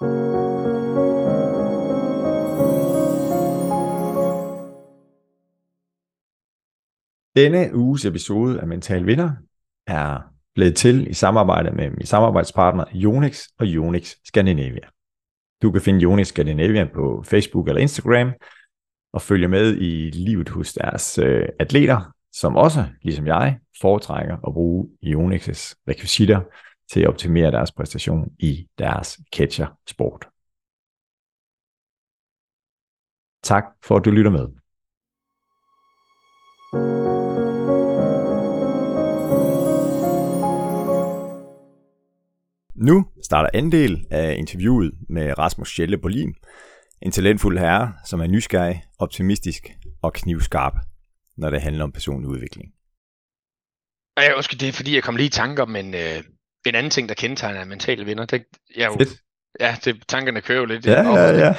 Denne uges episode af Mental Vinder er blevet til i samarbejde med min samarbejdspartner Jonix og Jonix Scandinavia. Du kan finde Jonix Scandinavia på Facebook eller Instagram og følge med i livet hos deres øh, atleter, som også, ligesom jeg, foretrækker at bruge Jonix's rekvisitter til at optimere deres præstation i deres catcher-sport. Tak for at du lytter med. Nu starter anden del af interviewet med Rasmus Schelle Bolin, en talentfuld herre, som er nysgerrig, optimistisk og knivskarp, når det handler om personlig udvikling. Ja, undskyld, det er fordi, jeg kom lige i tanke om en, øh, en anden ting, der kendetegner mentale vinder. Det, jeg jo, Fedt. ja, det, tankerne kører jo lidt. Ja, ja, ja.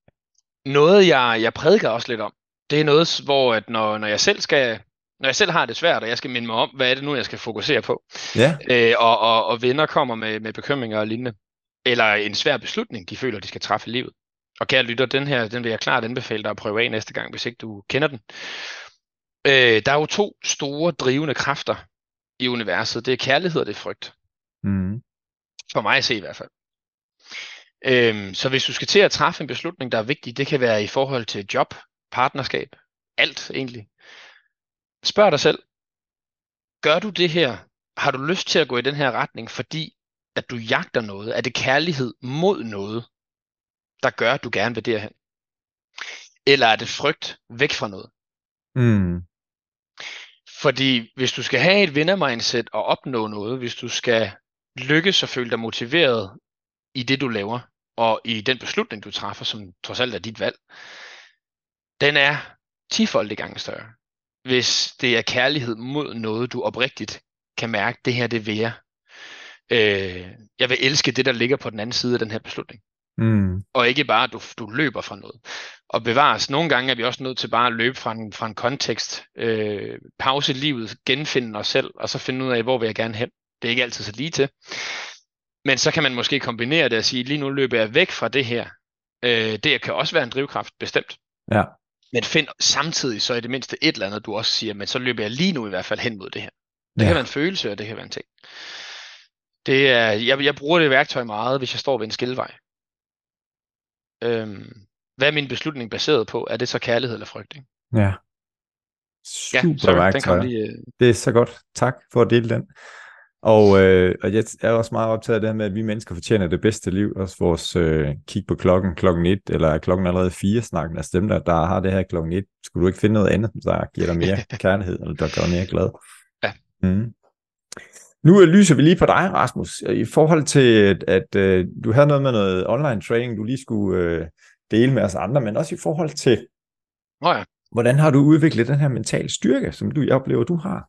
Noget, jeg, jeg prædiker også lidt om, det er noget, hvor at når, når jeg selv skal, når jeg selv har det svært, og jeg skal minde mig om, hvad er det nu, jeg skal fokusere på, ja, øh, og, og, og venner kommer med, med bekymringer og lignende, eller en svær beslutning, de føler, de skal træffe i livet. Og kære lytter, den her, den vil jeg klart anbefale dig at prøve af næste gang, hvis ikke du kender den. Øh, der er jo to store drivende kræfter i universet. Det er kærlighed og det er frygt. Mm. For mig at se i hvert fald. Øhm, så hvis du skal til at træffe en beslutning, der er vigtig, det kan være i forhold til job, partnerskab, alt egentlig. Spørg dig selv, gør du det her? Har du lyst til at gå i den her retning, fordi at du jagter noget? Er det kærlighed mod noget, der gør, at du gerne vil derhen? Eller er det frygt væk fra noget? Mm. Fordi hvis du skal have et vindermindset og opnå noget, hvis du skal lykkes og føle dig motiveret i det, du laver, og i den beslutning, du træffer, som trods alt er dit valg, den er tifoldigt gange større. Hvis det er kærlighed mod noget, du oprigtigt kan mærke, det her det vil jeg. Øh, jeg vil elske det, der ligger på den anden side af den her beslutning Mm. og ikke bare, at du, du løber fra noget. Og bevares, nogle gange er vi også nødt til bare at løbe fra en, fra en kontekst, øh, pause livet, genfinde os selv, og så finde ud af, hvor vil jeg gerne hen. Det er ikke altid så lige til. Men så kan man måske kombinere det og sige, lige nu løber jeg væk fra det her. Øh, det kan også være en drivkraft, bestemt. Ja. Men find samtidig så i det mindste et eller andet, du også siger, men så løber jeg lige nu i hvert fald hen mod det her. Det Ja. kan være en følelse, og det kan være en ting. Det er, jeg, jeg bruger det værktøj meget, hvis jeg står ved en skillevej. Øhm, hvad er min beslutning baseret på? Er det så kærlighed eller frygt? Ikke? Ja. Ja, Super sorry, den værktøj. kom lige... øh, Det er så godt. Tak for at dele den. Og, øh, og jeg er også meget optaget af det her med, at vi mennesker fortjener det bedste liv. Også vores øh, kig på klokken, klokken 1, eller er klokken allerede 4 snakken. Altså dem, der, der har det her klokken 1, skulle du ikke finde noget andet, der giver dig mere kærlighed, eller der gør dig mere glad? Ja. Mm. Nu øh, lyser vi lige på dig, Rasmus, i forhold til, at, at øh, du havde noget med noget online training, du lige skulle øh, dele med os andre, men også i forhold til, Nå ja. hvordan har du udviklet den her mentale styrke, som du jeg oplever, du har?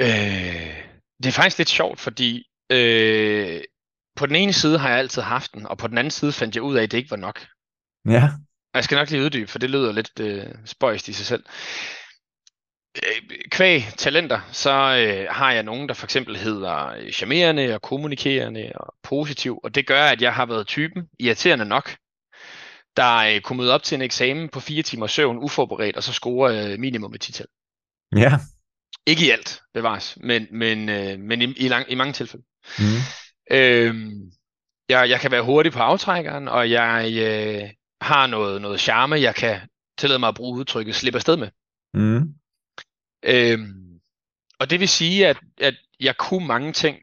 Øh, det er faktisk lidt sjovt, fordi øh, på den ene side har jeg altid haft den, og på den anden side fandt jeg ud af, at det ikke var nok. Ja. Og jeg skal nok lige uddybe, for det lyder lidt øh, spøjst i sig selv. Øh, kvæg talenter, så øh, har jeg nogen, der for eksempel hedder øh, charmerende og kommunikerende og positiv, og det gør, at jeg har været typen, irriterende nok, der øh, kunne møde op til en eksamen på fire timer søvn uforberedt, og så score øh, minimum et tital. Ja. Ikke i alt, bevares, men, men, øh, men i, i, lang, i mange tilfælde. Mm. Øhm, jeg, jeg kan være hurtig på aftrækkeren, og jeg øh, har noget, noget charme, jeg kan tillade mig at bruge udtrykket slippe afsted med. Mm. Øhm, og det vil sige, at, at jeg kunne mange ting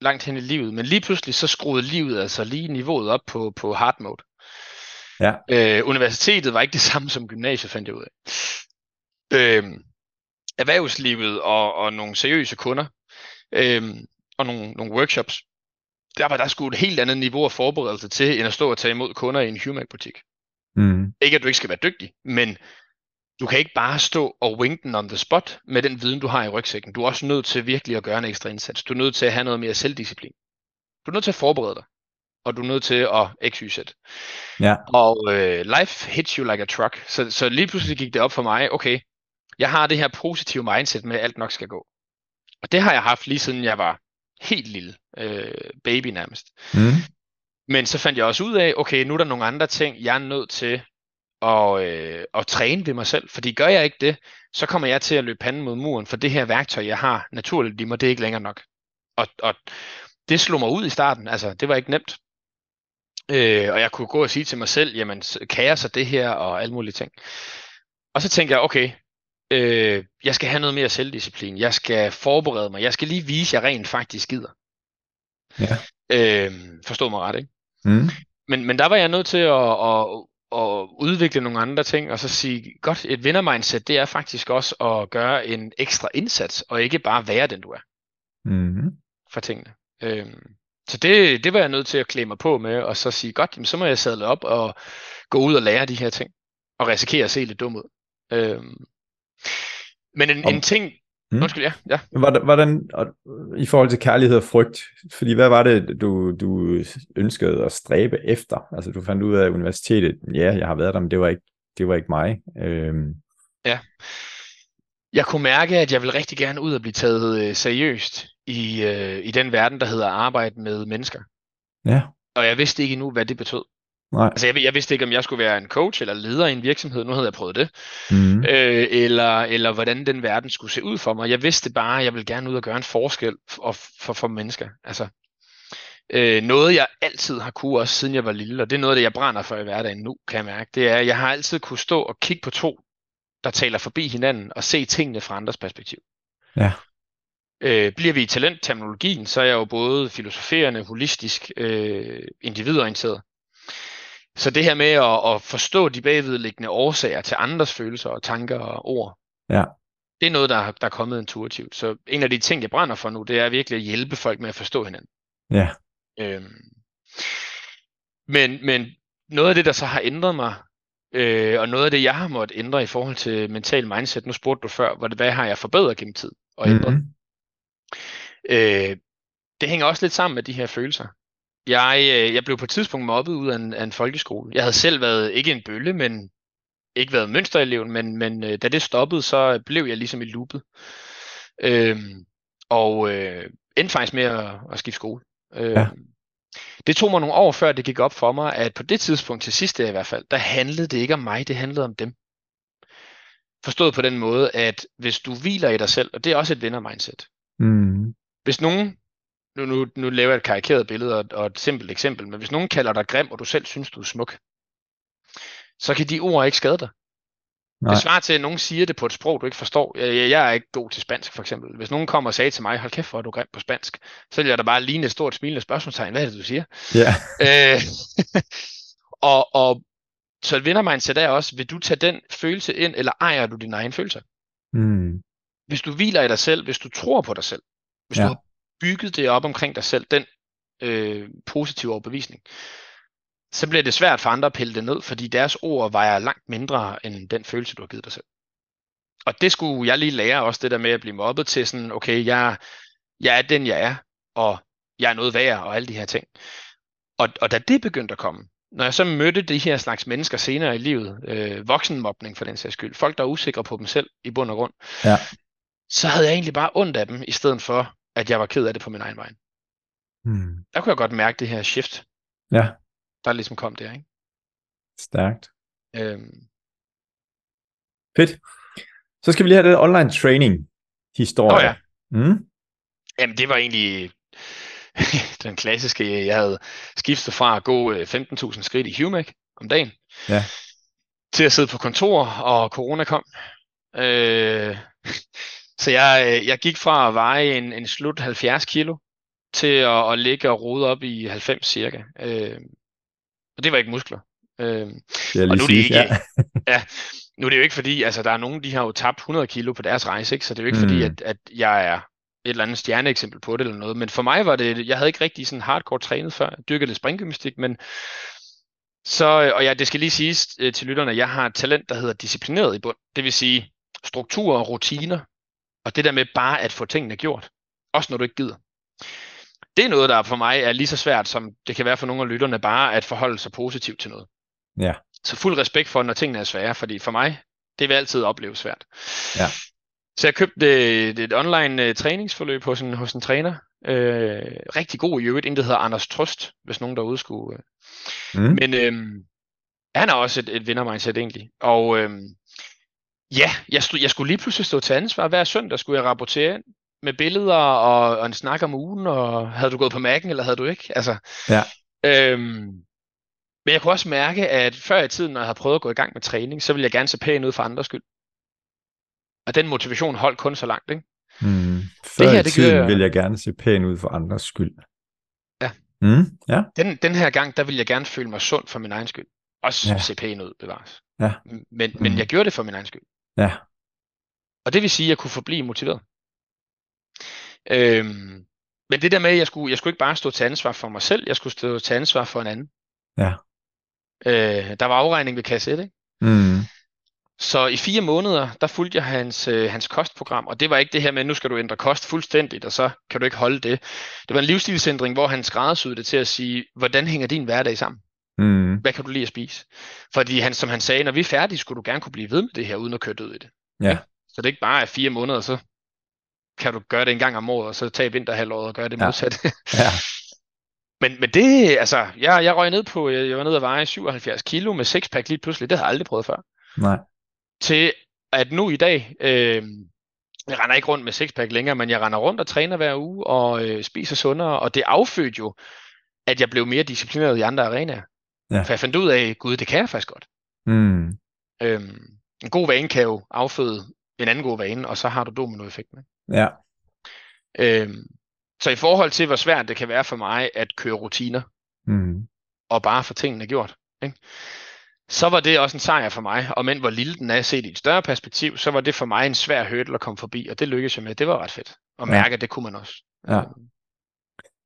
langt hen i livet, men lige pludselig så skruede livet altså lige niveauet op på, på hard mode. Ja. Øh, universitetet var ikke det samme som gymnasiet, fandt jeg ud af. Øhm, erhvervslivet og, og nogle seriøse kunder øhm, og nogle, nogle workshops, der var der sgu et helt andet niveau af forberedelse til, end at stå og tage imod kunder i en Humac-butik. Mm. Ikke at du ikke skal være dygtig, men du kan ikke bare stå og wing den on the spot med den viden, du har i rygsækken. Du er også nødt til virkelig at gøre en ekstra indsats. Du er nødt til at have noget mere selvdisciplin. Du er nødt til at forberede dig, og du er nødt til at XYZ. Ja. Og øh, life hits you like a truck. Så, så lige pludselig gik det op for mig, okay, jeg har det her positive mindset med, at alt nok skal gå. Og det har jeg haft lige siden jeg var helt lille, øh, baby nærmest. Mm. Men så fandt jeg også ud af, okay, nu er der nogle andre ting, jeg er nødt til at, øh, at træne ved mig selv. Fordi gør jeg ikke det, så kommer jeg til at løbe panden mod muren, for det her værktøj, jeg har naturligt i mig, det er ikke længere nok. Og, og det slog mig ud i starten, altså det var ikke nemt. Øh, og jeg kunne gå og sige til mig selv, jamen kan jeg så det her og alle mulige ting. Og så tænkte jeg, okay, øh, jeg skal have noget mere selvdisciplin. Jeg skal forberede mig. Jeg skal lige vise, at jeg rent faktisk gider. Ja. Øh, forstå mig ret, ikke? Mm. Men, men der var jeg nødt til at, at, at udvikle nogle andre ting, og så sige, godt, et vindermindset, det er faktisk også at gøre en ekstra indsats, og ikke bare være den, du er Mm. for tingene. Øhm, så det, det var jeg nødt til at klæde mig på med, og så sige, godt, jamen, så må jeg sadle op og gå ud og lære de her ting, og risikere at se lidt dum ud. Øhm, men en, Om- en ting, Mm. undskyld, ja, ja. Hvordan, og, i forhold til kærlighed og frygt, fordi hvad var det, du, du ønskede at stræbe efter? Altså du fandt ud af universitetet, ja, jeg har været der, men det var ikke, det var ikke mig. Øhm, Jeg kunne mærke, at jeg ville rigtig gerne ud og blive taget øh, seriøst i, øh, i den verden, der hedder arbejde med mennesker. ja, Og jeg vidste ikke endnu, hvad det betød. Nej. Altså jeg, jeg vidste ikke, om jeg skulle være en coach eller leder i en virksomhed. Nu havde jeg prøvet det. Mm. øh, eller, eller hvordan den verden skulle se ud for mig. Jeg vidste bare, at jeg ville gerne ud og gøre en forskel for, for, for mennesker. Altså, øh, noget jeg altid har kunne, også siden jeg var lille, og det er noget det, jeg brænder for i hverdagen nu, kan jeg mærke, det er, at jeg har altid kunne stå og kigge på to, der taler forbi hinanden, og se tingene fra andres perspektiv. Ja. Øh, bliver vi i talentterminologien, så er jeg jo både filosoferende, holistisk, øh, individorienteret. Så det her med at, at forstå de bagvedliggende årsager til andres følelser og tanker og ord, Ja. det er noget, der, er- der er kommet intuitivt. Så en af de ting, jeg brænder for nu, det er virkelig at hjælpe folk med at forstå hinanden. Ja, Øhm, men, men noget af det, der så har ændret mig, øh, og noget af det, jeg har måttet ændre i forhold til mental mindset, nu spurgte du før, hvad, hvad har jeg forbedret gennem tid og ændret? mm. Øh, det hænger også lidt sammen med de her følelser. Jeg, øh, jeg blev på et tidspunkt mobbet ud af en, af en folkeskole. Jeg havde selv været, ikke en bølle, men ikke været mønstereleven, men, men øh, da det stoppede, så blev jeg ligesom i loopet. Øhm, og øh, endte faktisk med at, at skifte skole. Øh, Ja. Det tog mig nogle år før det gik op for mig, at på det tidspunkt, til sidst i hvert fald, der handlede det ikke om mig, det handlede om dem. Forstået på den måde, at hvis du hviler i dig selv, og det er også et vinder-mindset, Mm. hvis nogen, nu, nu, nu laver jeg et karikeret billede og, og et simpelt eksempel, men hvis nogen kalder dig grim, og du selv synes, du er smuk, så kan de ord ikke skade dig. Nej. Det svarer til, at nogen siger det på et sprog, du ikke forstår. Jeg, jeg- er ikke god til spansk, for eksempel. Hvis nogen kommer og sagde til mig, hold kæft, hvor er du grim på spansk, så vil jeg da bare ligne et stort smilende spørgsmålstegn. Hvad er det, du siger? Ja, Øh, og, og så et vindermindset er også, vil du tage den følelse ind, eller ejer du dine egne følelser? mm. Hvis du hviler i dig selv, hvis du tror på dig selv, hvis Ja. du har bygget det op omkring dig selv, den øh, positive overbevisning, så bliver det svært for andre at pille det ned, fordi deres ord vejer langt mindre end den følelse, du har givet dig selv. Og det skulle jeg lige lære også, det der med at blive mobbet til sådan, okay, jeg, jeg er den, jeg er, og jeg er noget værd, og alle de her ting. Og, og da det begyndte at komme, når jeg så mødte de her slags mennesker senere i livet, øh, voksenmobning for den sags skyld, folk, der er usikre på dem selv i bund og grund, Ja. så havde jeg egentlig bare ondt af dem, i stedet for, at jeg var ked af det på min egen vej. Mm. Der kunne jeg godt mærke det her shift, ja, der ligesom kom der. Ikke? stærkt. Øhm, Fedt. Så skal vi lige have det online training historie. Åh ja. Mm. Jamen, det var egentlig den klassiske, jeg havde skiftet fra at gå øh, 15.000 skridt i Humac om dagen, Ja. til at sidde på kontor, og corona kom. Øh, så jeg, øh, jeg gik fra at veje en, en slut 70 kilo, til at, at ligge og rode op i 90 cirka. Øh, og det var ikke muskler. Øh, Og nu er det ikke- Ja. nu er det jo ikke fordi, altså der er nogen, de har jo tabt 100 kilo på deres rejse, ikke? så det er jo ikke Mm. fordi, at, at jeg er et eller andet stjerneeksempel på det eller noget, men for mig var det, jeg havde ikke rigtig sådan hardcore trænet før, jeg dyrkede lidt springgymnastik, men så, og ja, det skal lige siges øh, til lytterne, at jeg har et talent, der hedder disciplineret i bund, det vil sige strukturer og rutiner, og det der med bare at få tingene gjort, også når du ikke gider. Det er noget, der for mig er lige så svært, som det kan være for nogle af lytterne, bare at forholde sig positivt til noget. Ja. Så fuld respekt for, når tingene er svære, fordi for mig, det vil altid opleve svært. Ja. Så jeg købte et, et online uh, træningsforløb hos en, hos en træner, Øh, rigtig god i øvrigt, en der hedder Anders Trøst, hvis nogen derude skulle. Øh. Mm. Men øh, han er også et, et vinder-mindset egentlig. Og øh, ja, jeg, stod, jeg skulle lige pludselig stå til ansvar. Hver søndag skulle jeg rapportere ind med billeder og, og en snak om ugen, og havde du gået på Mac'en, eller havde du ikke? Altså, Ja. øhm, men jeg kunne også mærke, at før i tiden, når jeg havde prøvet at gå i gang med træning, så ville jeg gerne se pæn ud for andres skyld. Og den motivation holdt kun så langt, ikke? Mm. Før Det her, i det tiden gør- vil jeg gerne se pæn ud for andres skyld. Ja. Mm. Ja. Den, den her gang, der ville jeg gerne føle mig sund for min egen skyld. Også ja. se pæn ud, bevares. Ja. Men, men Mm. jeg gjorde det for min egen skyld. Ja. Og det vil sige, at jeg kunne forblive motiveret. Øhm, men det der med, at jeg skulle, jeg skulle ikke bare stå til ansvar for mig selv, jeg skulle stå til ansvar for en anden. Ja. Øh, der var afregning ved kasse 1, ikke? Mm. Så i fire måneder, der fulgte jeg hans, øh, hans kostprogram, og det var ikke det her med, nu skal du ændre kost fuldstændigt, og så kan du ikke holde det. Det var en livsstilsændring, hvor han skræddersyede det til at sige, hvordan hænger din hverdag sammen? Mm. Hvad kan du lide at spise? Fordi han, som han sagde, når vi er færdige, skulle du gerne kunne blive ved med det her, uden at køre død i det. Ja. Så det ikke bare er fire måneder, så kan du gøre det en gang om året, og så tage vinterhalvåret og gøre det Ja. modsatte. Ja. men, men det, altså, jeg, jeg røg ned på, jeg, jeg var nede at veje 77 kilo med sixpack lige pludselig, det havde jeg aldrig prøvet før. Nej. Til at nu i dag, øh, jeg render ikke rundt med sixpack længere, men jeg render rundt og træner hver uge og øh, spiser sundere, og det affødte jo, at jeg blev mere disciplineret i andre arenaer. Ja. For jeg fandt ud af, gud, det kan jeg faktisk godt. Mm. Øhm, en god vane kan jo afføde en anden god vane, og så har du dominoeffekten. Ja. Øhm, så i forhold til, hvor svært det kan være for mig at køre rutiner, Mm. og bare få tingene gjort, ikke? så var det også en sejr for mig. Og men hvor lille den er set i et større perspektiv, så var det for mig en svær hurdle at komme forbi, og det lykkedes jeg med. Det var ret fedt. Og Ja. mærke, at det kunne man også. Ja.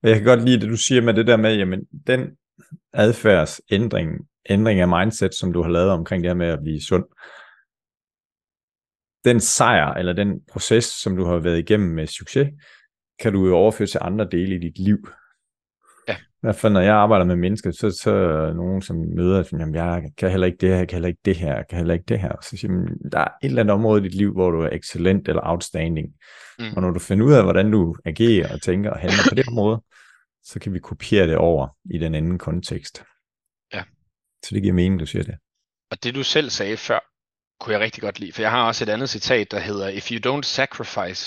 Jeg kan godt lide det, du siger med det der med, jamen, den adfærdsændring, ændring af mindset, som du har lavet omkring det her med at blive sund, den sejr, eller den proces, som du har været igennem med succes, kan du jo overføre til andre dele i dit liv. Ja. Hvert fald, når jeg arbejder med mennesker, så, så er nogen, som møder, at jamen, jeg kan heller ikke det her, jeg kan heller ikke det her, jeg kan heller ikke det her. Så siger man, der er et eller andet område i dit liv, hvor du er excellent eller outstanding. mm. Og når du finder ud af, hvordan du agerer og tænker og handler på det område, så kan vi kopiere det over i den anden kontekst. Ja. Så det giver mening, du siger det. Og det du selv sagde før, kunne jeg rigtig godt lide. For jeg har også et andet citat, der hedder, If you don't sacrifice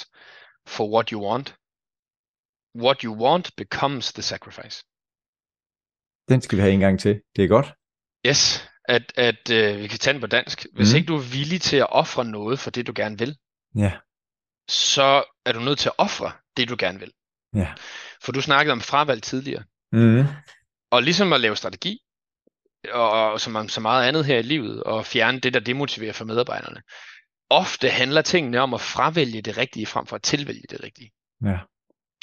for what you want, what you want becomes the sacrifice. Den skal vi have en gang til. Det er godt. Yes, at, at øh, vi kan tage den på dansk. Hvis Mhm. ikke du er villig til at ofre noget for det, du gerne vil, Ja. så er du nødt til at ofre det, du gerne vil. Ja. For du snakkede om fravalg tidligere. Mm. Og ligesom at lave strategi, og, og som så meget andet her i livet, og fjerne det, der demotiverer for medarbejderne. Ofte handler tingene om at fravælge det rigtige, frem for at tilvælge det rigtige. Ja.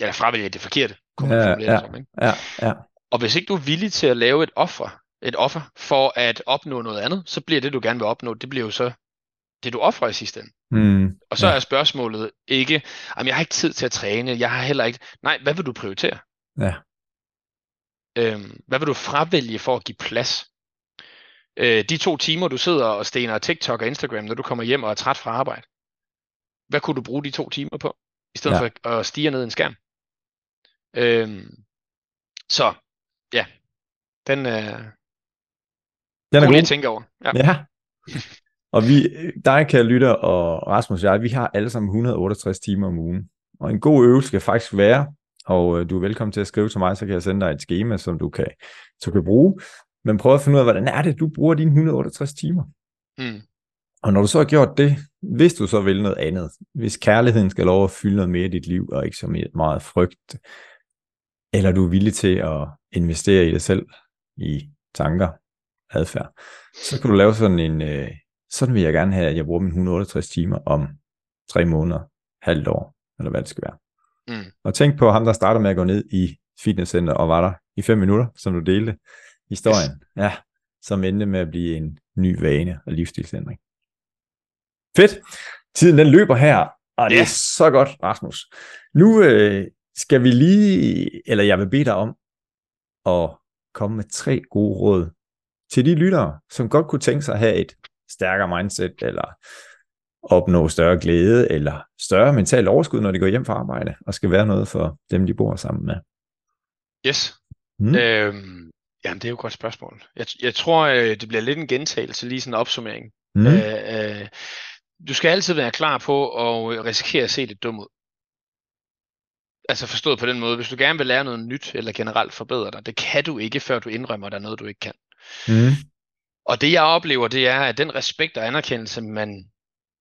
Eller fravælge det forkerte, kunne man Ja, formulere ja. som. Ikke? Ja. Ja. Og hvis ikke du er villig til at lave et offer, et offer for at opnå noget andet, så bliver det, du gerne vil opnå, det bliver jo så det, du offrer i sidste ende. Mm. Og så Ja. er spørgsmålet ikke, jamen jeg har ikke tid til at træne, jeg har heller ikke, nej, hvad vil du prioritere? Ja. Øhm, hvad vil du fravælge for at give plads? Øh, de to timer, du sidder og stener TikTok og Instagram, når du kommer hjem og er træt fra arbejde. Hvad kunne du bruge de to timer på? I stedet Ja. for at stige ned i en skærm. Øhm, så, ja. Den er Den er god lige at tænke over. Ja. Ja. Og vi, dig, kære lytter, og Rasmus og jeg, vi har alle sammen 168 timer om ugen. Og en god øvelse skal faktisk være, og øh, du er velkommen til at skrive til mig, så kan jeg sende dig et schema, som du kan, så kan bruge. Men prøv at finde ud af, hvordan er det, du bruger dine 168 timer. Mm. Og når du så har gjort det, hvis du så vil noget andet, hvis kærligheden skal lov at fylde noget mere i dit liv, og ikke så meget- meget frygt, eller du er villig til at investere i dig selv, i tanker, adfærd, så kan du lave sådan en, øh, sådan vil jeg gerne have, at jeg bruger mine 168 timer om tre måneder, halvt år, eller hvad det skal være. Mm. Og tænk på ham, der starter med at gå ned i fitnesscenter og var der i fem minutter, som du delte historien. Yes. Ja, som endte med at blive en ny vane og livsstilsændring. Fedt. Tiden den løber her, og det er så godt, Rasmus. Nu øh, skal vi lige, eller jeg vil bede dig om at komme med tre gode råd til de lyttere, som godt kunne tænke sig at have et stærkere mindset, eller opnå større glæde eller større mental overskud, når de går hjem fra arbejde, og skal være noget for dem, de bor sammen med? Yes. Mm. Øhm, jamen, det er jo et godt spørgsmål. Jeg, jeg tror, øh, det bliver lidt en gentagelse, lige sådan en opsummering. Mm. Øh, øh, du skal altid være klar på at risikere at se lidt dum ud. Altså forstået på den måde, hvis du gerne vil lære noget nyt eller generelt forbedre dig, det kan du ikke, før du indrømmer, at der er noget, du ikke kan. Mm. Og det jeg oplever, det er, at den respekt og anerkendelse, man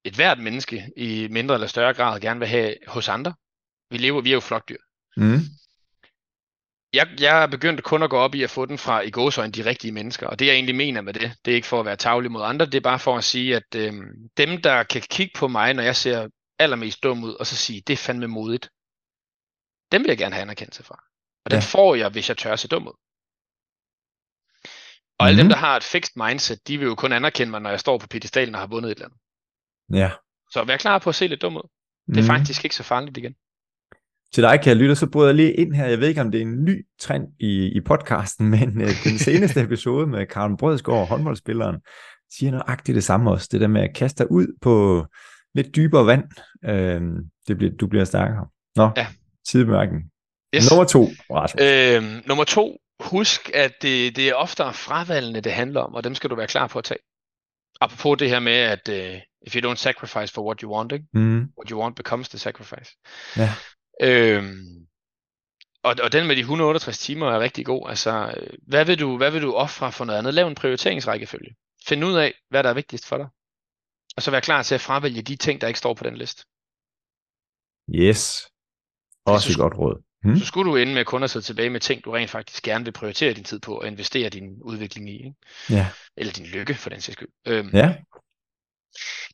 et hvert menneske i mindre eller større grad gerne vil have hos andre. Vi lever, vi er jo flokdyr. Mm. Jeg, jeg er begyndt kun at gå op i at få den fra i gåsøjne de rigtige mennesker, og det jeg egentlig mener med det, det er ikke for at være tavlig mod andre, det er bare for at sige, at øh, dem, der kan kigge på mig, når jeg ser allermest dum ud, og så sige, det er fandme modigt, dem vil jeg gerne have anerkendelse fra. Og den Ja. får jeg, hvis jeg tør se dum ud. Og alle Mhm. dem, der har et fixed mindset, de vil jo kun anerkende mig, når jeg står på pedestalen og har vundet et eller andet. Ja. Så vær klar på at se lidt dum ud. Det er Mm. faktisk ikke så farligt igen. Til dig, kan jeg lytte, så bryder jeg lige ind her. Jeg ved ikke, om det er en ny trend i, i podcasten, men øh, den seneste episode med Karen Brødsgaard, håndboldspilleren, siger nøjagtigt det samme også. Det der med at kaste dig ud på lidt dybere vand. Øh, det bliver, du bliver stærkere. Nå, Ja. sidebemærkning. Yes. Nummer to, Rasmus. Øhm, nummer to, husk, at det, det er oftere fravalgene, det handler om, og dem skal du være klar på at tage. Apropos det her med, at uh, if you don't sacrifice for what you want, ikke? Mm. what you want becomes the sacrifice. Ja. Øhm, og, og den med de 168 timer er rigtig god. Altså, øh, hvad vil du, hvad vil du ofre for noget andet? Lav en prioriteringsrækkefølge. Find ud af, hvad der er vigtigst for dig. Og så vær klar til at fravælge de ting, der ikke står på den liste. Yes. Også så et godt råd. Mm. Så skulle du ende med kun at sidde tilbage med ting, du rent faktisk gerne vil prioritere din tid på og investere din udvikling i. Ikke? Ja. Eller din lykke, for den sags skyld. Øhm, ja.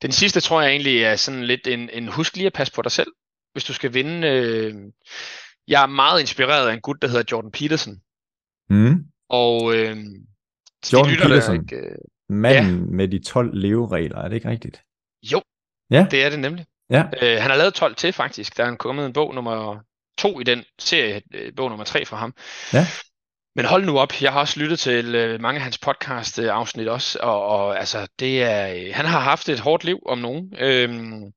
Den sidste tror jeg egentlig er sådan lidt en, en husk lige at passe på dig selv. Hvis du skal vinde... Øh, jeg er meget inspireret af en gut, der hedder Jordan Peterson. Mm. Og øh, Jordan de lytter, der Peterson. ikke, øh, Manden ja. med de 12 leveregler, er det ikke rigtigt? jo, Ja. det er det nemlig. Ja. Øh, han har lavet 12 til faktisk. Der er kommet en bog nummer to i den serie, øh, bog nummer tre fra ham. Ja. Men hold nu op, jeg har også lyttet til øh, mange af hans podcast øh, afsnit også, og, og altså det er, øh, han har haft et hårdt liv om nogen, øhm,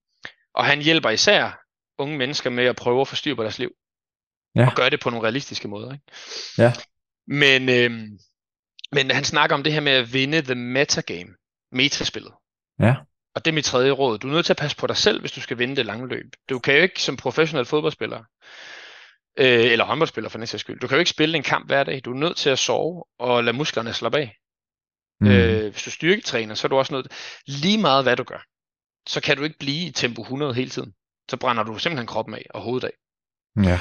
og han hjælper især unge mennesker med at prøve at få styr på deres liv, Ja. og gøre det på nogle realistiske måder. Ikke? Ja. Men, øhm, men han snakker om det her med at vinde the metagame, metaspillet. Ja. Og det er mit tredje råd. Du er nødt til at passe på dig selv, hvis du skal vinde det lange løb. Du kan jo ikke som professionel fodboldspiller, øh, eller håndboldspiller for den sags skyld, du kan jo ikke spille en kamp hver dag. Du er nødt til at sove og lade musklerne slappe af. Mm. Øh, hvis du styrketræner, så er du også nødt lige meget hvad du gør, så kan du ikke blive i tempo 100 hele tiden. Så brænder du simpelthen kroppen af og hovedet af. Ja.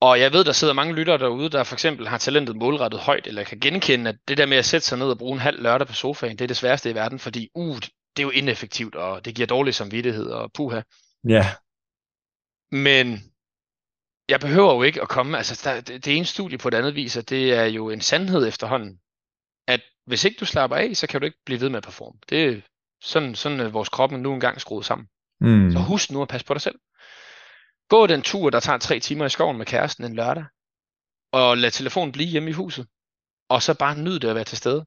Og jeg ved, der sidder mange lyttere derude, der for eksempel har talentet målrettet højt, eller kan genkende, at det der med at sætte sig ned og bruge en halv lørdag på sofaen, det er det sværeste i verden, fordi uh, det er jo ineffektivt, og det giver dårlig samvittighed og puha. Ja. Men jeg behøver jo ikke at komme, altså der, det, det ene studie på et andet viser, det er jo en sandhed efterhånden, at hvis ikke du slapper af, så kan du ikke blive ved med at performe. Det er sådan, sådan er vores krop nu engang skruet sammen. Mm. Så husk nu at passe på dig selv. Gå den tur, der tager tre timer i skoven med kæresten en lørdag, og lad telefonen blive hjemme i huset, og så bare nyd det at være til stede.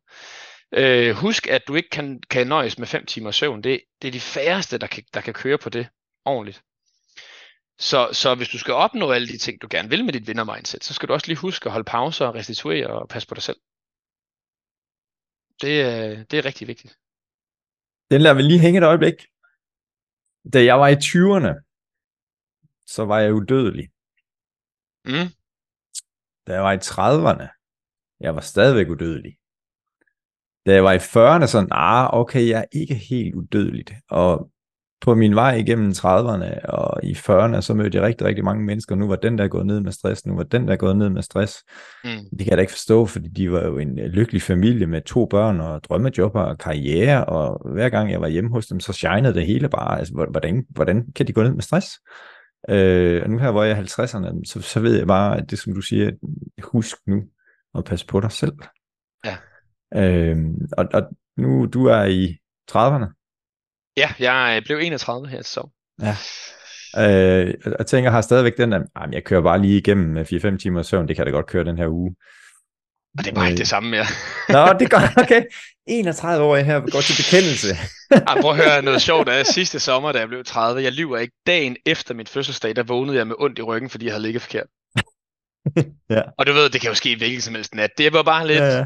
Øh, husk, at du ikke kan, kan nøjes med fem timer søvn. Det, det er de færreste, der kan, der kan køre på det ordentligt. Så, så hvis du skal opnå alle de ting, du gerne vil med dit vinder-mindset, så skal du også lige huske at holde pauser og restituere og passe på dig selv. Det, er- det er rigtig vigtigt. Den lader vi lige hænge et øjeblik. Da jeg var i 20'erne, så var jeg udødelig. Mm. Da jeg var i 30'erne, jeg var stadigvæk udødelig. Da jeg var i 40'erne, sådan, ah, okay, jeg er ikke helt udødeligt. Og på min vej igennem 30'erne og i 40'erne, så mødte jeg rigtig, rigtig mange mennesker. Nu var den der gået ned med stress, nu var den der gået ned med stress. Mm. Det kan jeg da ikke forstå, fordi de var jo en øh, lykkelig familie med to børn og drømmejobber og karriere, og hver gang jeg var hjemme hos dem, så shinede det hele bare. Altså, hvor- hvordan, hvordan kan de gå ned med stress? Øh, og nu her, hvor jeg er i 50'erne, så, så ved jeg bare, at det som du siger, husk nu at passe på dig selv. Ja. Øh, og, og nu du er i 30'erne, Ja, jeg blev 31 her så. Ja. Øh, og jeg tænker, har stadigvæk den der, "Ej, men jeg kører bare lige igennem med 4-5 timer søvn, det kan da godt køre den her uge. Og det er bare ikke det samme mere. Nå, det godt. Okay. 31 år her går til bekendelse. Ej, prøv at høre noget sjovt. Da sidste sommer, da jeg blev 30, jeg lyver ikke. Dagen efter min fødselsdag, der vågnede jeg med ondt i ryggen, fordi jeg havde ligget forkert. ja. Og du ved, det kan jo ske hvilken som helst nat. Det var bare lidt, Ja, ja.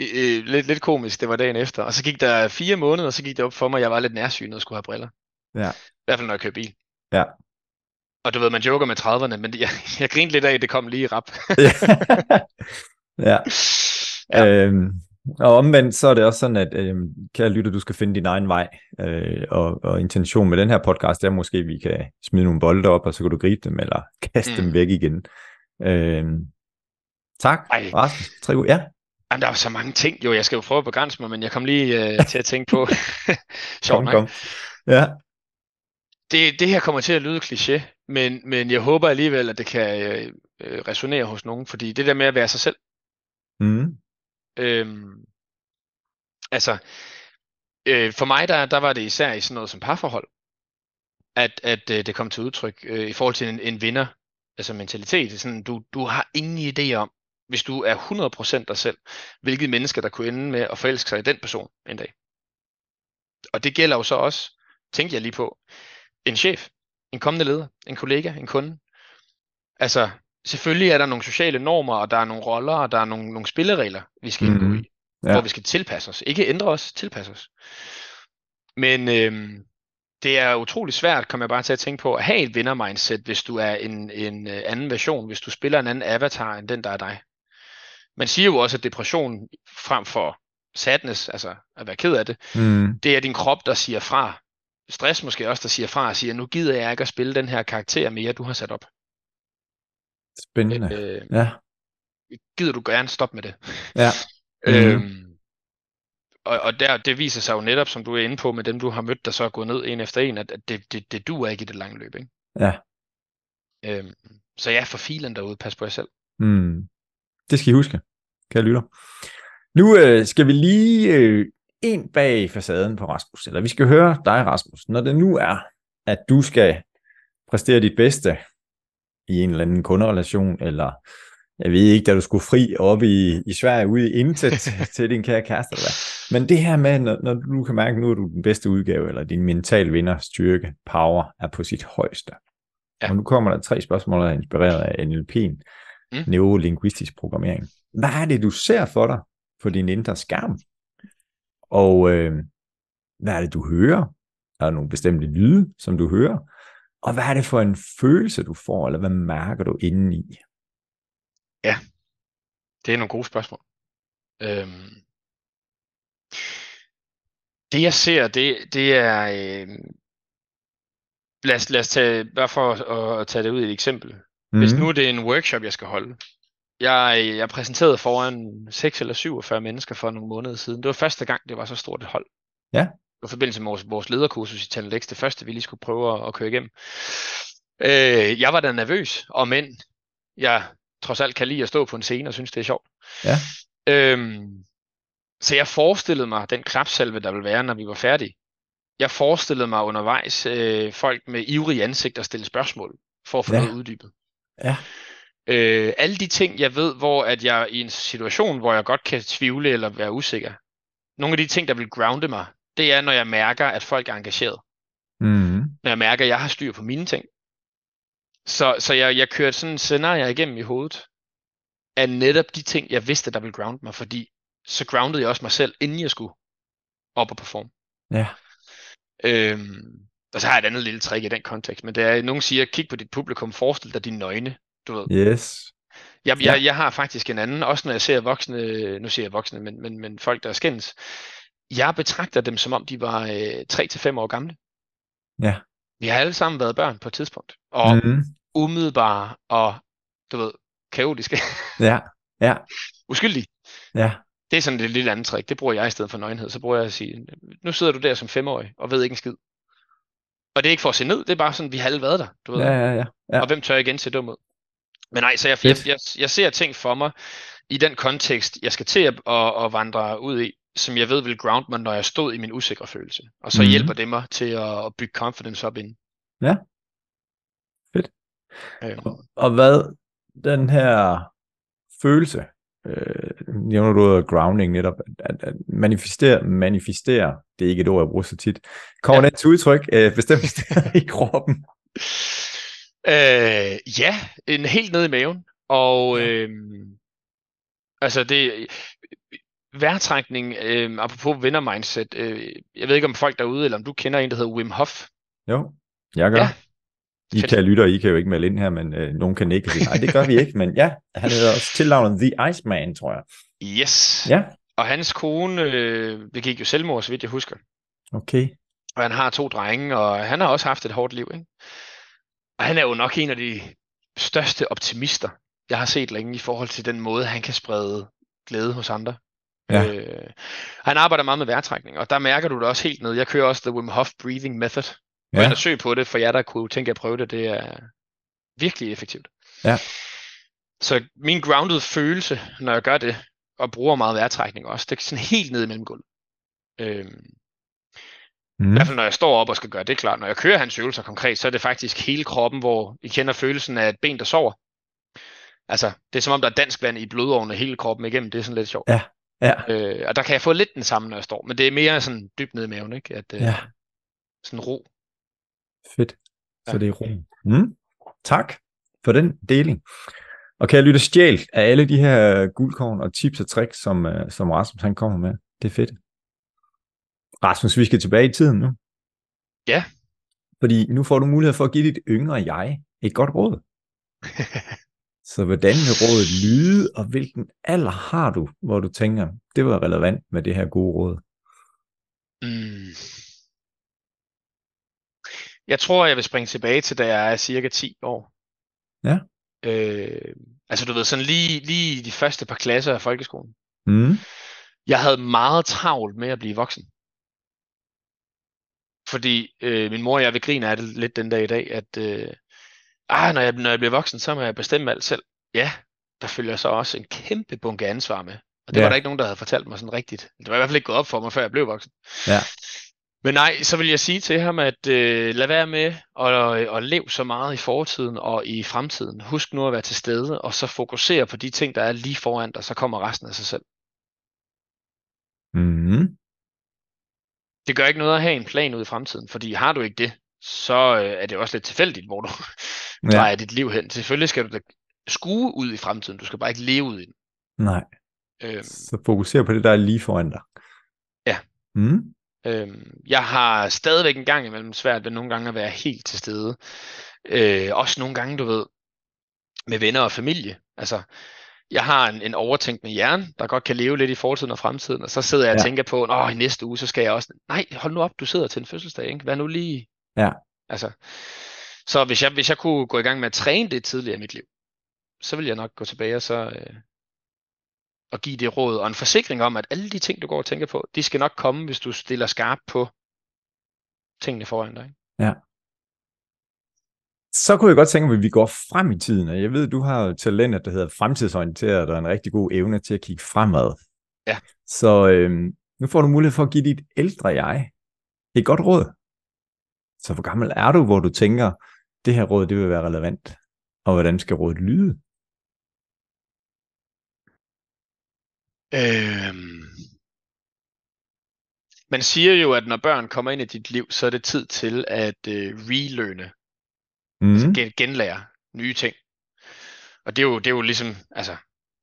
Øh, lidt, lidt komisk, det var dagen efter. Og så gik der fire måneder, og så gik det op for mig, at jeg var lidt nærsynet og skulle have briller. Ja. I hvert fald, når jeg kører bil. Ja. Og du ved, man joker med 30'erne, men jeg, jeg grinte lidt af, at det kom lige i rap. ja. ja. Øhm, og omvendt, så er det også sådan, at øhm, kære lytter, du skal finde din egen vej. Øh, og, og intention med den her podcast, er måske, at vi kan smide nogle bolde op, og så kan du gribe dem, eller kaste mm. dem væk igen. Øhm, tak, Ej. Rasmus. Tre uger. Ja. Jamen, der er så mange ting. Jo, jeg skal jo prøve at begrænse mig, men jeg kom lige øh, til at tænke på... Sjovt Kom, kom. Ja. Det, det her kommer til at lyde kliché, men, men jeg håber alligevel, at det kan øh, øh, resonere hos nogen, fordi det der med at være sig selv, Mm. Øhm, altså, øh, for mig der, der var det især i sådan noget som parforhold, at, at øh, det kom til udtryk øh, i forhold til en, en vinder, altså mentalitet. Sådan, du, du har ingen idé om, hvis du er 100% dig selv, hvilket mennesker, der kunne ende med at forelske sig i den person en dag. Og det gælder jo så også, tænkte jeg lige på, en chef, en kommende leder, en kollega, en kunde. Altså, selvfølgelig er der nogle sociale normer, og der er nogle roller, og der er nogle, nogle spilleregler, vi skal indgå Mhm. i, Ja. hvor vi skal tilpasse os. Ikke ændre os, tilpasse os. Men øhm, det er utrolig svært, kommer jeg bare til at tænke på, at have et vinder-mindset, hvis du er en, en øh, anden version, hvis du spiller en anden avatar end den, der er dig. Man siger jo også, at depression frem for sadness, altså at være ked af det, Mm. det er din krop, der siger fra. Stress måske også, der siger fra og siger, nu gider jeg ikke at spille den her karakter mere, du har sat op. Spændende. Øh, Ja. gider du gerne stoppe med det? Ja. Mhm. Øhm, og, og der, det viser sig jo netop, som du er inde på, med dem du har mødt, der så er gået ned en efter en, at, at det, det, det duer ikke i det lange løb. Ikke? Ja. Øhm, så ja, for filen derude, pas på jer selv. Mm. Det skal I huske, kære lytter. Nu øh, skal vi lige øh, ind bag facaden på Rasmus, eller vi skal høre dig, Rasmus, når det nu er, at du skal præstere dit bedste i en eller anden kunderelation, eller jeg ved ikke, da du skulle fri op i, i Sverige ude i intet til din kære kæreste. Eller hvad. Men det her med, når, når du kan mærke, at nu er du den bedste udgave, eller din mental vinder, styrke, power er på sit højeste. Ja. Og nu kommer der tre spørgsmål, der er inspireret af NLP'en, Mm. neurolinguistisk programmering. Hvad er det, du ser for dig på din indre skærm? Og øh, hvad er det, du hører? Er der nogle bestemte lyde, som du hører? Og hvad er det for en følelse, du får, eller hvad mærker du indeni? Det er nogle gode spørgsmål. Øhm, det jeg ser, det, det er... Øh, lad, os, lad os tage, bare for at, at tage det ud i et eksempel. Mm. Hvis nu er det en workshop, jeg skal holde. Jeg, jeg præsenterede foran 6 eller 47 mennesker for nogle måneder siden. Det var første gang, det var så stort et hold. Ja. Det var i forbindelse med vores, vores lederkursus i Talent det første, vi lige skulle prøve at, at køre igennem. Øh, jeg var da nervøs, og men jeg trods alt kan lide at stå på en scene og synes, det er sjovt. Ja. Øhm, så jeg forestillede mig den klapsalve, der ville være, når vi var færdige. Jeg forestillede mig undervejs øh, folk med ivrige ansigter stille spørgsmål, for at få ja. noget uddybet. Ja. Øh, alle de ting, jeg ved, hvor at jeg er i en situation, hvor jeg godt kan tvivle eller være usikker. Nogle af de ting, der vil grounde mig, det er, når jeg mærker, at folk er engageret. Mm. Når jeg mærker, at jeg har styr på mine ting. Så, så jeg, jeg kørte sådan en scenarie igennem i hovedet af netop de ting, jeg vidste, der ville ground mig, fordi så groundede jeg også mig selv, inden jeg skulle op og performe. Ja. Øhm, og så har jeg et andet lille trick i den kontekst, men det er, nogen siger, kig på dit publikum, forestil dig dine nøgne, du ved. Yes. Jeg, jeg, jeg har faktisk en anden, også når jeg ser voksne, nu siger jeg voksne, men, men, men folk, der skændes. Jeg betragter dem, som om de var øh, 3-5 år gamle. Ja. Vi har alle sammen været børn på et tidspunkt. Og mm. Mm. umiddelbare og, du ved, kaotiske. Ja. Ja. Uskyldige. Ja. Det er sådan et lille andet trick. Det bruger jeg i stedet for nøgenhed. Så bruger jeg at sige, nu sidder du der som femårig og ved ikke en skid. Og det er ikke for at se ned, det er bare sådan, vi har alle været der. Du ved. Ja, ja, ja. ja. Og hvem tør igen se dum ud? Men nej, så jeg, jeg, jeg, jeg ser ting for mig i den kontekst, jeg skal til at, at, at vandre ud i, som jeg ved vil ground mig, når jeg stod i min usikre følelse. Og så Mhm. mm-hmm. hjælper det mig til at, at bygge confidence op inden. Ja. Fedt. Øhm, Og hvad den her følelse, øh, nævner du ordet grounding netop, at, at manifestere, manifestere, det er ikke et ord, jeg bruger så tit, kommer ja. det til udtryk øh, bestemt i kroppen? Øh, ja, en helt ned i maven, og øh, altså det, vejrtrækning, øh, apropos vinder mindset, øh, jeg ved ikke om folk derude, eller om du kender en, der hedder Wim Hof. Jo, jeg gør. Ja. I kan lytter, I kan jo ikke melde ind her, men øh, nogen kan ikke sige, nej, det gør vi ikke, men ja, han hedder også tilnavnet The Iceman, tror jeg. Yes. Ja. Og hans kone øh, begik jo selvmord, så vidt jeg husker. Okay. Og han har to drenge, og han har også haft et hårdt liv, ikke? Og han er jo nok en af de største optimister, jeg har set længe i forhold til den måde, han kan sprede glæde hos andre. Ja. Øh, han arbejder meget med vejrtrækning, og der mærker du det også helt ned. Jeg kører også The Wim Hof Breathing Method. Ja. og søg på det, for jer, der kunne tænke at prøve det. Det er virkelig effektivt. Ja. Så min grounded følelse, når jeg gør det, og bruger meget vejrtrækning også, det er sådan helt ned i mellemgulvet. Øhm, mm. I hvert fald når jeg står op og skal gøre det klart. Når jeg kører hans øvelser konkret, så er det faktisk hele kroppen, hvor I kender følelsen af et ben, der sover. Altså, det er som om, der er dansk vand i blodårene hele kroppen igennem. Det er sådan lidt sjovt. Ja. Ja. Øh, og der kan jeg få lidt den samme, når jeg står. Men det er mere sådan dybt ned i maven, ikke? At, øh, ja. Sådan ro. Fedt. Så ja. det er ro. Mm. Tak for den deling. Og kan jeg lytte stjæl af alle de her guldkorn og tips og tricks, som, uh, som Rasmus han kommer med. Det er fedt. Rasmus, vi skal tilbage i tiden nu. Ja. Fordi nu får du mulighed for at give dit yngre jeg et godt råd. Så hvordan vil rådet lyde, og hvilken alder har du, hvor du tænker, det var relevant med det her gode råd? Mm. Jeg tror, jeg vil springe tilbage til, da jeg er cirka 10 år. Ja. Øh, altså du ved, sådan lige, lige de første par klasser af folkeskolen. Mm. Jeg havde meget travlt med at blive voksen. Fordi øh, min mor og jeg vil grine af det lidt den dag i dag, at øh, ah, når, jeg, når jeg bliver voksen, så må jeg bestemme alt selv. Ja, der følger så også en kæmpe bunke ansvar med. Og det ja. var der ikke nogen, der havde fortalt mig sådan rigtigt. Det var i hvert fald ikke gået op for mig, før jeg blev voksen. Ja. Men nej, så vil jeg sige til ham, at øh, lad være med at, at leve så meget i fortiden og i fremtiden. Husk nu at være til stede, og så fokusere på de ting, der er lige foran dig, så kommer resten af sig selv. Mm. Det gør ikke noget at have en plan ud i fremtiden, fordi har du ikke det, så øh, er det også lidt tilfældigt, hvor du ja. drejer dit liv hen. Selvfølgelig skal du da skue ud i fremtiden, du skal bare ikke leve ud i den. Nej. Øhm, så fokuser på det, der er lige foran dig. Ja. Mm. Øhm, jeg har stadigvæk en gang imellem svært ved nogle gange at være helt til stede. Øh, også nogle gange, du ved, med venner og familie. Altså, jeg har en, en overtænkende hjerne, der godt kan leve lidt i fortiden og fremtiden, og så sidder jeg ja. og tænker på, at i næste uge, så skal jeg også... Nej, hold nu op, du sidder til en fødselsdag, ikke? Vær nu lige... Ja. Altså, så hvis jeg, hvis jeg kunne gå i gang med at træne det tidligere i mit liv, så vil jeg nok gå tilbage og så, øh, og give det råd og en forsikring om, at alle de ting, du går og tænker på, de skal nok komme, hvis du stiller skarp på tingene foran dig. Ja. Så kunne jeg godt tænke mig, at vi går frem i tiden, og jeg ved, du har talentet, der hedder fremtidsorienteret, og en rigtig god evne til at kigge fremad. Ja. Så øh, nu får du mulighed for at give dit ældre jeg et godt råd. Så hvor gammel er du, hvor du tænker, det her råd, det vil være relevant, og hvordan skal rådet lyde? Øhm, man siger jo, at når børn kommer ind i dit liv, så er det tid til at øh, relearne, mm. altså gen- genlære nye ting. Og det er jo, det er jo ligesom altså,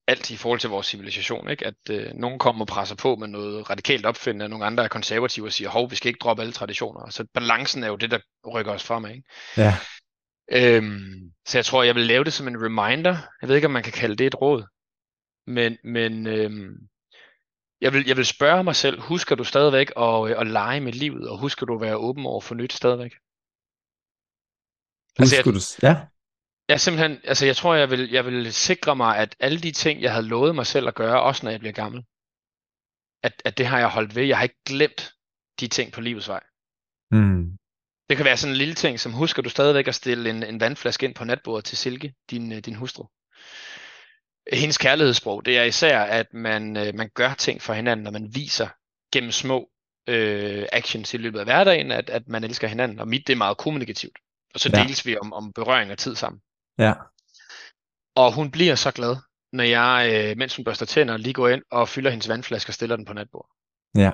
alt i forhold til vores civilisation, ikke? at øh, nogen kommer og presser på med noget radikalt opfindende, og nogle andre er konservative og siger, hov, vi skal ikke droppe alle traditioner. Så balancen er jo det, der rykker os fremad. Ikke? Ja. Øhm, så jeg tror, jeg vil lave det som en reminder. Jeg ved ikke, om man kan kalde det et råd. Men, men øhm, jeg, vil, jeg vil spørge mig selv, husker du stadigvæk at, øh, at lege med livet, og husker du at være åben over for nyt stadigvæk? Husker altså, jeg, du, ja. Jeg simpelthen, altså jeg tror, jeg vil, jeg vil sikre mig, at alle de ting, jeg havde lovet mig selv at gøre, også når jeg bliver gammel, at, at det har jeg holdt ved. Jeg har ikke glemt de ting på livets vej. Mm. Det kan være sådan en lille ting, som husker du stadigvæk at stille en, en vandflaske ind på natbordet til Silke, din, øh, din hustru hendes kærlighedssprog, det er især, at man, øh, man gør ting for hinanden, når man viser gennem små øh, actions i løbet af hverdagen, at, at man elsker hinanden. Og mit, det er meget kommunikativt. Og så ja. deles vi om, om berøring og tid sammen. Ja. Og hun bliver så glad. når jeg, øh, mens hun børster tænder, lige går ind og fylder hendes vandflaske og stiller den på natbord. Ja.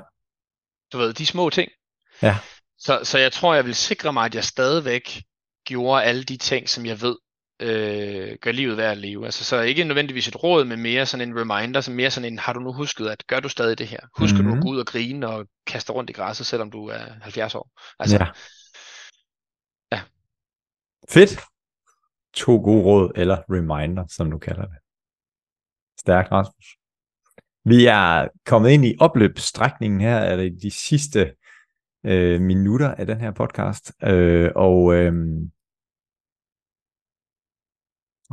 Du ved, de små ting. Ja. Så, så jeg tror, jeg vil sikre mig, at jeg stadigvæk gjorde alle de ting, som jeg ved øh, gør livet værd at leve. Altså, så ikke nødvendigvis et råd, men mere sådan en reminder, som mere sådan en, har du nu husket, at gør du stadig det her? Husker mm-hmm. du at Mhm. gå ud og grine og kaste rundt i græsset, selvom du er 70 år? Altså, ja. Ja. Fedt. To gode råd, eller reminder, som du kalder det. Stærkt, Rasmus. Vi er kommet ind i opløbsstrækningen her, er det de sidste øh, minutter af den her podcast. Øh, og øh,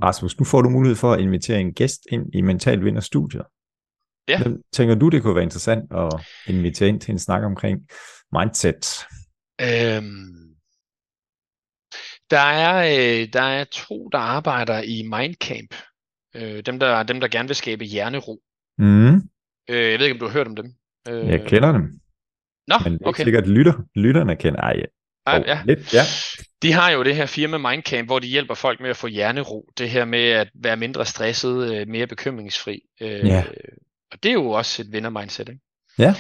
Rasmus, nu får du mulighed for at invitere en gæst ind i Mental Vinder Studiet. Ja. Hvem tænker du, det kunne være interessant at invitere ind til en snak omkring mindset? Øhm, der, er, øh, der er to, der arbejder i Mindcamp. Øh, dem, der, dem, der gerne vil skabe hjernero. Mm, Øh, jeg ved ikke, om du har hørt om dem. Øh, jeg kender dem. Nå, Men det er okay. ikke sikkert, lytter, lytterne kender. Ej, Ej, oh, ja. lidt, ja. De har jo det her firma Mindcamp, hvor de hjælper folk med at få hjernero. Det her med at være mindre stresset, øh, mere bekymringsfri. Øh, Ja. Og det er jo også et vinder-mindset, ikke? Ja.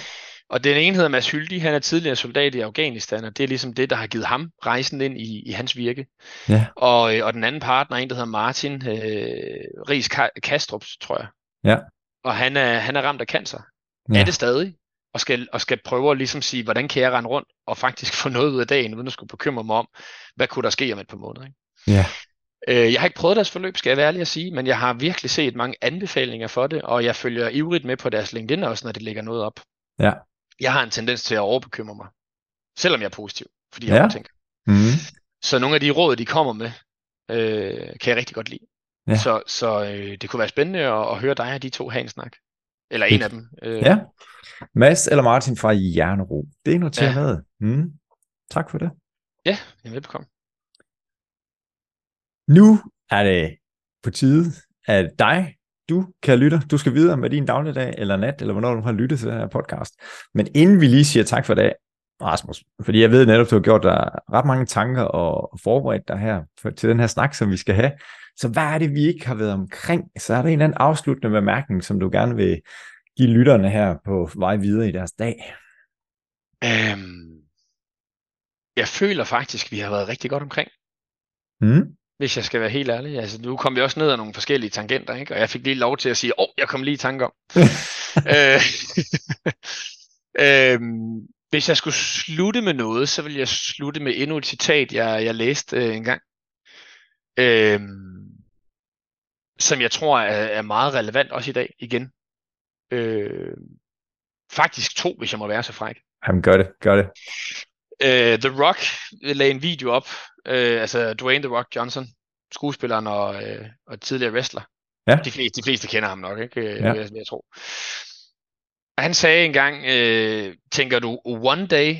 Og den ene hedder Mads Hyldig, han er tidligere soldat i Afghanistan, og det er ligesom det, der har givet ham rejsen ind i, i hans virke. Ja. Og, øh, og den anden partner er en, der hedder Martin øh, Ries Ka- Kastrup, tror jeg. Ja. Og han er, han er ramt af cancer. Ja. Er det stadig? Og skal, og skal prøve at ligesom sige, hvordan kan jeg rende rundt og faktisk få noget ud af dagen, uden at skulle bekymre mig om, hvad kunne der ske om et par måneder. Ikke? Ja. Øh, jeg har ikke prøvet deres forløb, skal jeg være ærlig at sige, men jeg har virkelig set mange anbefalinger for det, og jeg følger ivrigt med på deres LinkedIn også, når de lægger noget op. Ja. Jeg har en tendens til at overbekymre mig, selvom jeg er positiv, fordi jeg Ja. overtænker. Mm, Så nogle af de råd, de kommer med, øh, kan jeg rigtig godt lide. Ja. Så, så øh, det kunne være spændende at, at høre dig og de to have en snak. Eller en af dem. Øh, ja. Mads eller Martin fra Jernro. Det er noteret Ja. med. Mm. Tak for det. ja, jamen, velbekomme. Nu er det på tide, at dig, du kan lytte, du skal videre med din dagligdag eller nat, eller hvornår du har lyttet til den her podcast. Men inden vi lige siger tak for i dag, Rasmus, fordi jeg ved netop, du har gjort dig ret mange tanker og forberedt dig her til den her snak, som vi skal have. Så hvad er det, vi ikke har været omkring? Så er der en eller anden afsluttende bemærkning, som du gerne vil give lytterne her på vej videre i deres dag. Øhm, jeg føler faktisk, vi har været rigtig godt omkring, Mm? hvis jeg skal være helt ærlig. Altså, nu kom vi også ned ad nogle forskellige tangenter, ikke? og jeg fik lige lov til at sige, åh, oh, jeg kom lige i tanke om. øh, øhm, hvis jeg skulle slutte med noget, så vil jeg slutte med endnu et citat, jeg, jeg læste øh, engang. Øhm, som jeg tror er, er meget relevant også i dag igen. Øh, faktisk to, hvis jeg må være så fræk. Jamen, gør det, gør det. Øh, The Rock lagde en video op, øh, altså Dwayne The Rock Johnson, skuespilleren og, øh, og tidligere wrestler. Ja. De, fleste, de fleste kender ham nok, ikke? Øh, Ja. jeg, jeg tro. Han sagde engang, øh, tænker du one day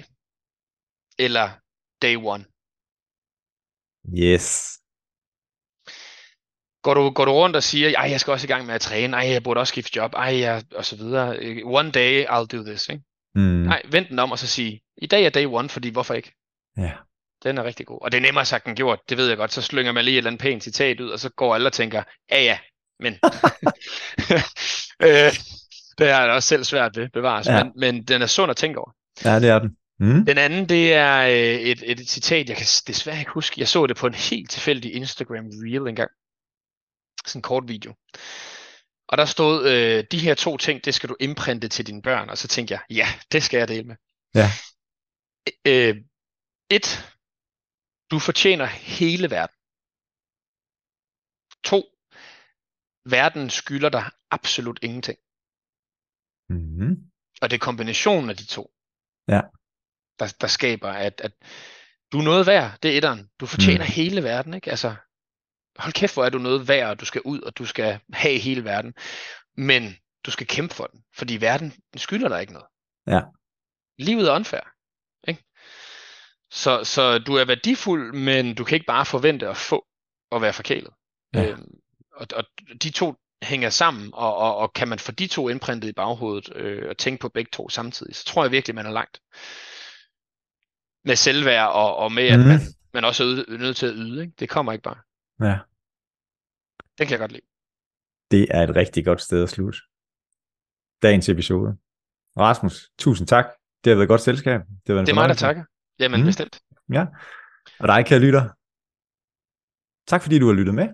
eller day one? Yes. Går du, går du rundt og siger, ej, jeg skal også i gang med at træne, ej, jeg burde også skifte job, ej, jeg, og så videre. Øh, One day I'll do this, ikke? Mm. Nej, vent den om og så sige, i dag er day one, fordi hvorfor ikke? Ja. Den er rigtig god. Og det er nemmere sagt end gjort, det ved jeg godt. Så slynger man lige et eller andet pænt citat ud, og så går alle og tænker, ja ja, men... øh, det jeg også selv svært ved, bevares. Ja. Men, men den er sund at tænke over. ja, det er den. Mm. Den anden, det er øh, et, et citat, jeg kan desværre ikke huske. Jeg så det på en helt tilfældig Instagram Reel engang. Sådan en kort video. Og der stod, øh, de her to ting, det skal du imprinte til dine børn. Og så tænkte jeg, ja, det skal jeg dele med. Ja. Øh, et, du fortjener hele verden. To, verden skylder dig absolut ingenting. Mm. Og det er kombinationen af de to, Ja. der, der skaber, at, at du er noget værd. Det er etteren. Du fortjener mm. hele verden. Ikke? Altså, hold kæft, hvor er du noget værd, og du skal ud, og du skal have hele verden. Men du skal kæmpe for den, fordi verden den skylder dig ikke noget. Ja. Livet er unfair. Ikke? Så, så du er værdifuld, men du kan ikke bare forvente at få og være forkælet. Ja. Øhm, og, og de to hænger sammen, og, og, og kan man få de to indprintet i baghovedet øh, og tænke på begge to samtidig, så tror jeg virkelig, man er langt. Med selvværd og, og med, at Mhm. man, man også er yde- nødt til at yde. Ikke? Det kommer ikke bare. Ja. Den kan jeg godt lide. det er et rigtig godt sted at slutte dagens episode. Rasmus, tusind tak. Det har været et godt selskab. Det, har været det er mig, der takker. Jamen, mm. bestemt. Ja. Og dig, kære lytter. Tak fordi du har lyttet med.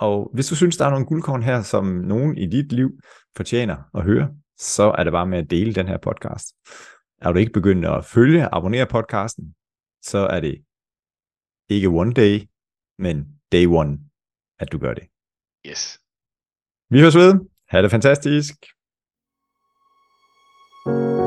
Og hvis du synes, der er nogle guldkorn her, som nogen i dit liv fortjener at høre, så er det bare med at dele den her podcast. Er du ikke begyndt at følge og abonnere podcasten, så er det ikke one day, men day one, at du gør det. Yes. Vi høres ved. Ha' det fantastisk. thank you